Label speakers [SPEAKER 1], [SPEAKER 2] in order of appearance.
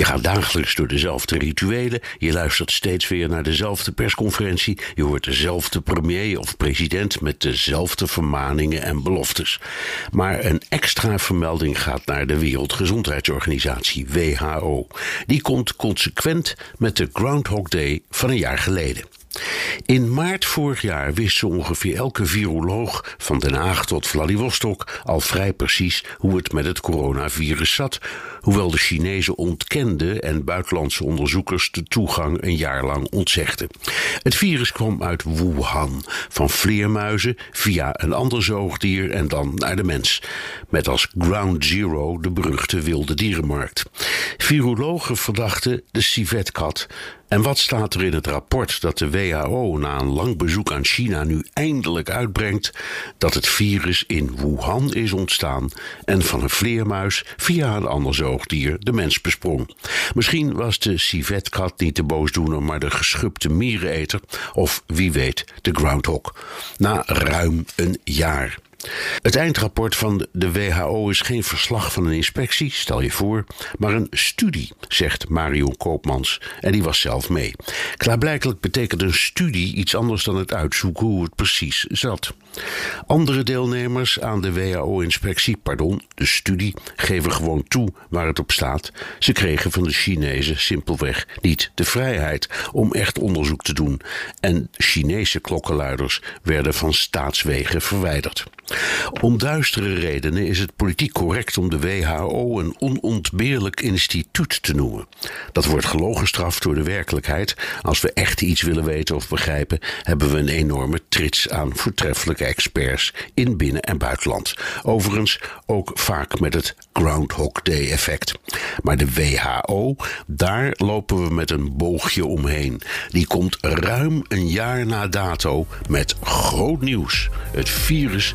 [SPEAKER 1] Je gaat dagelijks door dezelfde rituelen, je luistert steeds weer naar dezelfde persconferentie, je hoort dezelfde premier of president met dezelfde vermaningen en beloftes. Maar een extra vermelding gaat naar de Wereldgezondheidsorganisatie WHO. Die komt consequent met de Groundhog Day van een jaar geleden. In maart vorig jaar wist ongeveer elke viroloog van Den Haag tot Vladivostok al vrij precies hoe het met het coronavirus zat, hoewel de Chinezen ontkenden en buitenlandse onderzoekers de toegang een jaar lang ontzegden. Het virus kwam uit Wuhan, van vleermuizen via een ander zoogdier en dan naar de mens, met als ground zero de beruchte wilde dierenmarkt. Virologen verdachten de civetkat en wat staat er in het rapport dat de WHO na een lang bezoek aan China nu eindelijk uitbrengt? Dat het virus in Wuhan is ontstaan en van een vleermuis via een ander zoogdier de mens besprong. Misschien was de civetkat niet de boosdoener, maar de geschubte miereneter of wie weet de groundhog. Na ruim een jaar. Het eindrapport van de WHO is geen verslag van een inspectie, stel je voor, maar een studie, zegt Marion Koopmans. En die was zelf mee. Klaarblijkelijk betekent een studie iets anders dan het uitzoeken hoe het precies zat. Andere deelnemers aan de WHO-inspectie, pardon, de studie, geven gewoon toe waar het op staat. Ze kregen van de Chinezen simpelweg niet de vrijheid om echt onderzoek te doen. En Chinese klokkenluiders werden van staatswegen verwijderd. Om duistere redenen is het politiek correct om de WHO een onontbeerlijk instituut te noemen. Dat wordt gelogenstraft door de werkelijkheid. Als we echt iets willen weten of begrijpen, hebben we een enorme trits aan voortreffelijke experts in binnen- en buitenland. Overigens ook vaak met het Groundhog Day effect. Maar de WHO, daar lopen we met een boogje omheen. Die komt ruim een jaar na dato met groot nieuws. Het virus